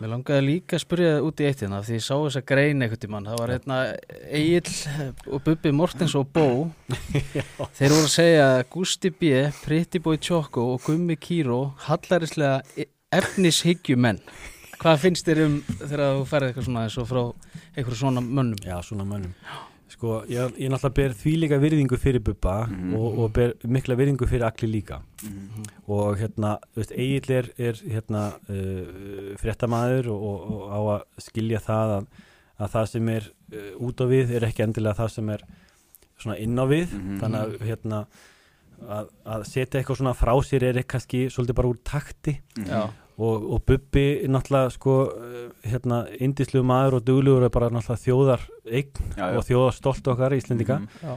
Mér langaði líka að spyrja það út í eitt hérna því ég sá þess að grein einhvern tímann. Það var hérna Egil og Bubbi Mortens og Bó. Þeir voru að segja Gusti B, Pretty Boy Choco og Gummi Kíró hallarislega efnishyggjumenn. Hvað finnst þér um þegar þú ferði eitthvað svona frá einhverju svona mönnum? Já, svona mönnum Sko, ég, ég náttúrulega ber því líka virðingu fyrir Bubba Mhm. og, og ber mikla virðingu fyrir Akli líka Mhm. og hérna, þú veist, Egil er, er hérna uh, fréttamaður og, og, og á að skilja það að, að það sem er uh, út á við er ekki endilega það sem er svona inn á við Mhm. þannig að hérna að, að setja eitthvað svona frá sér er kannski svolítið bara úr takti Mhm. Já, og, og Bubbi náttúrulega sko uh, hérna indislu maður og duglugur er bara náttúrulega þjóðar eign Já, já. og þjóðar stolt okkar Íslendinga já,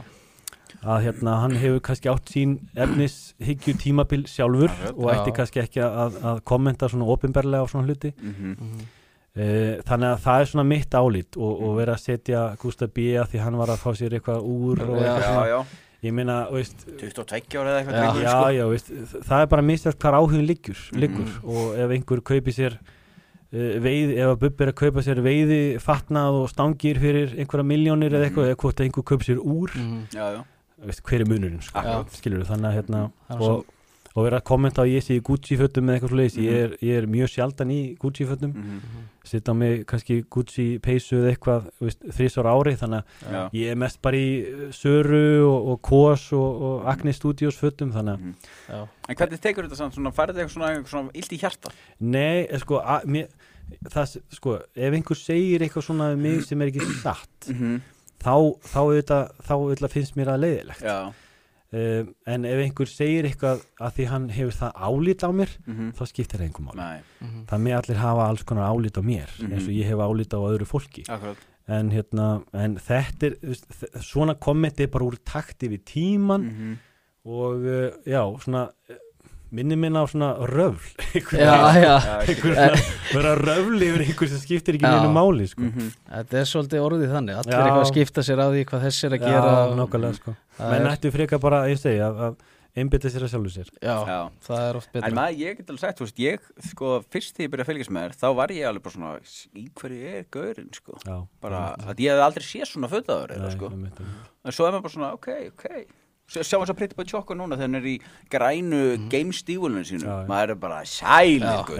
að hérna hann hefur kannski átt sín efnishyggju tímabil sjálfur Akkurat. og ætti Já. kannski ekki að, að kommenta svona opinberlega á svona hluti Mhm. mhm, uh, þannig að það er svona mitt álít og, og vera að setja Gustaf B. að því hann var að fá sér eitthvað úr og Já. eitthvað Já, svona. já, ég meina, veist 22 ára eða eitthvað Já. sko. já, veist, það er bara mistast hvar áhugin liggur, liggur Mhm. og ef einhver kaupi sér uh, veiði, ef að Bubbi er að kaupa sér veiði fatnað og stangir fyrir einhverja miljónir eða eitthvað, Mhm. eða hvort einhver kaupi sér úr mhm. Já, já, veist, hver er munurinn, sko, skilur þannig að hérna Það er og, og vera að kommenta á ég sé í Gucci fötum eða eitthvað svo leiðis, Mhm. ég, er, ég er mjög sjaldan í Gucci fötum, Mhm. sitt á mig kannski Gucci peysu eða eitthvað þrísar ári, þannig að Já. ég er mest bara í uh, Söru og, og Kos og, og Agni Studios fötum, þannig að Mhm. já, En hvernig tekur þetta samt svona, færði eitthvað svona, eitthvað svona illt í hjarta? Nei, eh, sko, að, mér, það, sko, ef einhver segir eitthvað svona um mig sem er ekki satt Mhm. þá, þá, auðvitað, þá auðvitað finnst mér það leiðilegt Já. Um, en ef einhver segir eitthvað að því hann hefur það álít á mér Mhm. þá skiptir það einhver máli Nei, mhm. það með allir hafa alls konar álít á mér Mhm. eins og ég hef álít á öðru fólki akkurat. en, hérna, en þetta er svona komment er bara úr takti við tíman Mhm. og uh, já, svona uh, minni minna á svona röfl vera röfli yfir einhver sem skiptir ekki neinu máli sko. Mhm. Þetta er svolítið orðið þannig, allir Já. eitthvað að skipta sér á því hvað þess er að já, gera nákvæmlega sko. Menn ættu frekar bara, ég segi að, að einbytta sér að sjálfu sér Já, Já. það er oft betra En maður, ég get alveg sagt, þú veist, ég, sko, fyrst þegar ég byrjaði að fylgjast með þér, þá var ég alveg bara svona, í hverju er gaurinn, sko? já, Bara, að ég hef aldrei séð svona fötaður, sko. En svo er maður bara svona, ok, ok. Sjá eins og Pretty Boy Choco núna þegar hann er í grænu mm. gamestífulun sínu. Já. Maður er bara sælingur.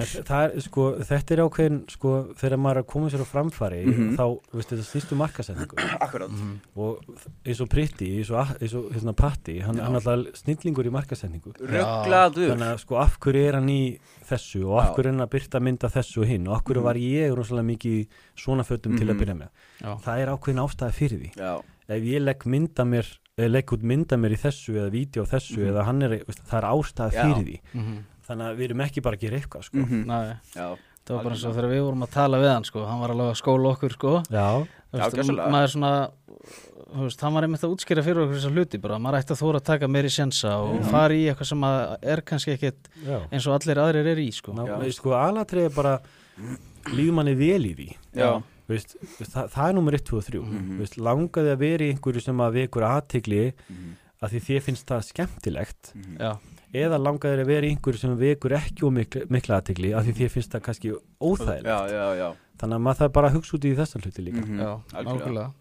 Sko, þetta er ákveðin sko, þegar maður er að koma sér á framfæri Mhm. þá, veist, þetta snýst um markasetningu Akkurat. og eins og Pritti, eins og, hérna, Patti, hann er alltaf snillingur í markasetningu Rugglaður. þannig að sko af hverju er hann í þessu og af hverju er hann að byrta mynda þessu og hinn og af hverju Mhm. var ég rosalega mikið svona fötum til að Mhm. byrja með Já. það er ákveðin ástæði fyrir því Já. Ef ég legg mynda mér eða legg út mynda mér í þessu eða vídeo á þessu Mhm. eða hann er, veist, það er ástæði Já. fyrir því Mhm. þannig að við erum ekki bara að gera eitthvað sko. Mhm. Nei, Já. það var bara eins og þegar við vorum að tala við hann sko, hann var alveg að skóla okkur sko já, Já, veist, gjörsamlega. maður svona þú veist, hann var einmitt að útskýra fyrir okkur þessa hluti bara, maður ætti að þóra að taka meiri sjensa og Já. fara í eitthvað sem að er kannski ekkit já. eins og allir aðrir er í sko Ná, Já. sko, alatrið er bara líður manni vel í því Já. Veist, það, það er nummer 1, 2 og 3 Mhm. veist, langaði að vera í einhverju sem að vekur aðtigli Mhm. að því þið finnst það skemmtilegt Mhm. Já, eða langaði að vera í einhverju sem vekur ekki og mikla, mikla aðtigli að því þið finnst það kannski óþægilegt Já, já, já. þannig að maður þarf bara hugsa út í þessa hluti líka Mhm. já, Algjörlega. nákvæmlega